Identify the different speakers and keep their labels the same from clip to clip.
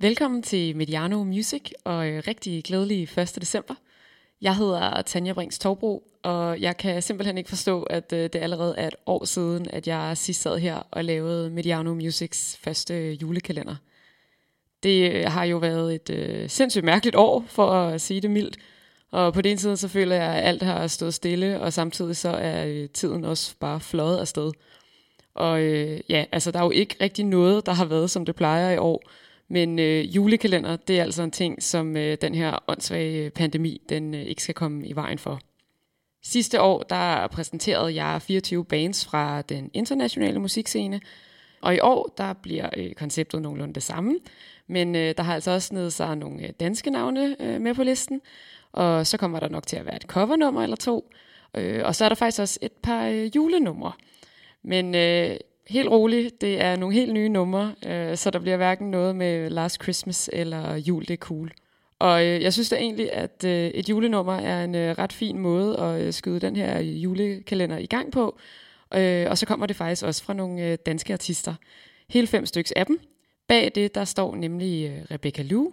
Speaker 1: Velkommen til Mediano Music og øh, rigtig glædelig 1. december. Jeg hedder Tanja Brings Torbro, og jeg kan simpelthen ikke forstå, at øh, det allerede er et år siden, at jeg sidst sad her og lavede Mediano Musics første øh, julekalender. Det har jo været et øh, sindssygt mærkeligt år, for at sige det mildt. Og på den ene side, så føler jeg, at alt har stået stille, og samtidig så er tiden også bare fløjet afsted. Og øh, ja, altså der er jo ikke rigtig noget, der har været, som det plejer i år. Men øh, julekalender, det er altså en ting, som øh, den her åndssvage pandemi, den øh, ikke skal komme i vejen for. Sidste år, der præsenterede jeg 24 bands fra den internationale musikscene, og i år, der bliver øh, konceptet nogenlunde det samme, men øh, der har altså også snedet sig nogle øh, danske navne øh, med på listen, og så kommer der nok til at være et covernummer eller to, øh, og så er der faktisk også et par øh, julenumre. Men øh, helt roligt, det er nogle helt nye numre, øh, så der bliver hverken noget med Last Christmas eller Jul, det er cool. Og øh, jeg synes da egentlig, at øh, et julenummer er en øh, ret fin måde at øh, skyde den her julekalender i gang på. Øh, og så kommer det faktisk også fra nogle øh, danske artister. Hele fem styks af dem. Bag det, der står nemlig øh, Rebecca Lou.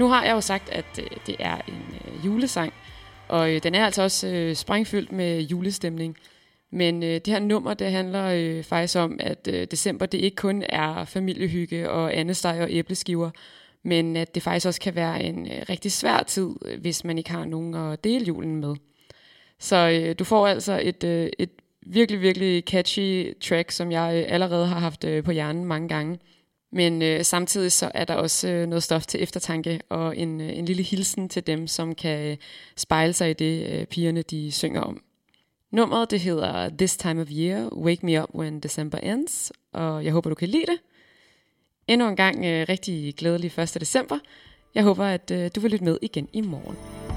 Speaker 1: Nu har jeg jo sagt, at øh, det er en øh, julesang, og øh, den er altså også øh, sprængfyldt med julestemning. Men øh, det her nummer, det handler øh, faktisk om, at øh, december det ikke kun er familiehygge og andesteg og æbleskiver, men at det faktisk også kan være en øh, rigtig svær tid, øh, hvis man ikke har nogen at dele julen med. Så øh, du får altså et, øh, et virkelig, virkelig catchy track, som jeg øh, allerede har haft øh, på hjernen mange gange. Men øh, samtidig så er der også øh, noget stof til eftertanke og en, øh, en lille hilsen til dem, som kan øh, spejle sig i det, øh, pigerne de synger om. Nummeret det hedder This Time of Year, Wake Me Up When December Ends, og jeg håber, du kan lide det. Endnu en gang øh, rigtig glædelig 1. december. Jeg håber, at øh, du vil lytte med igen i morgen.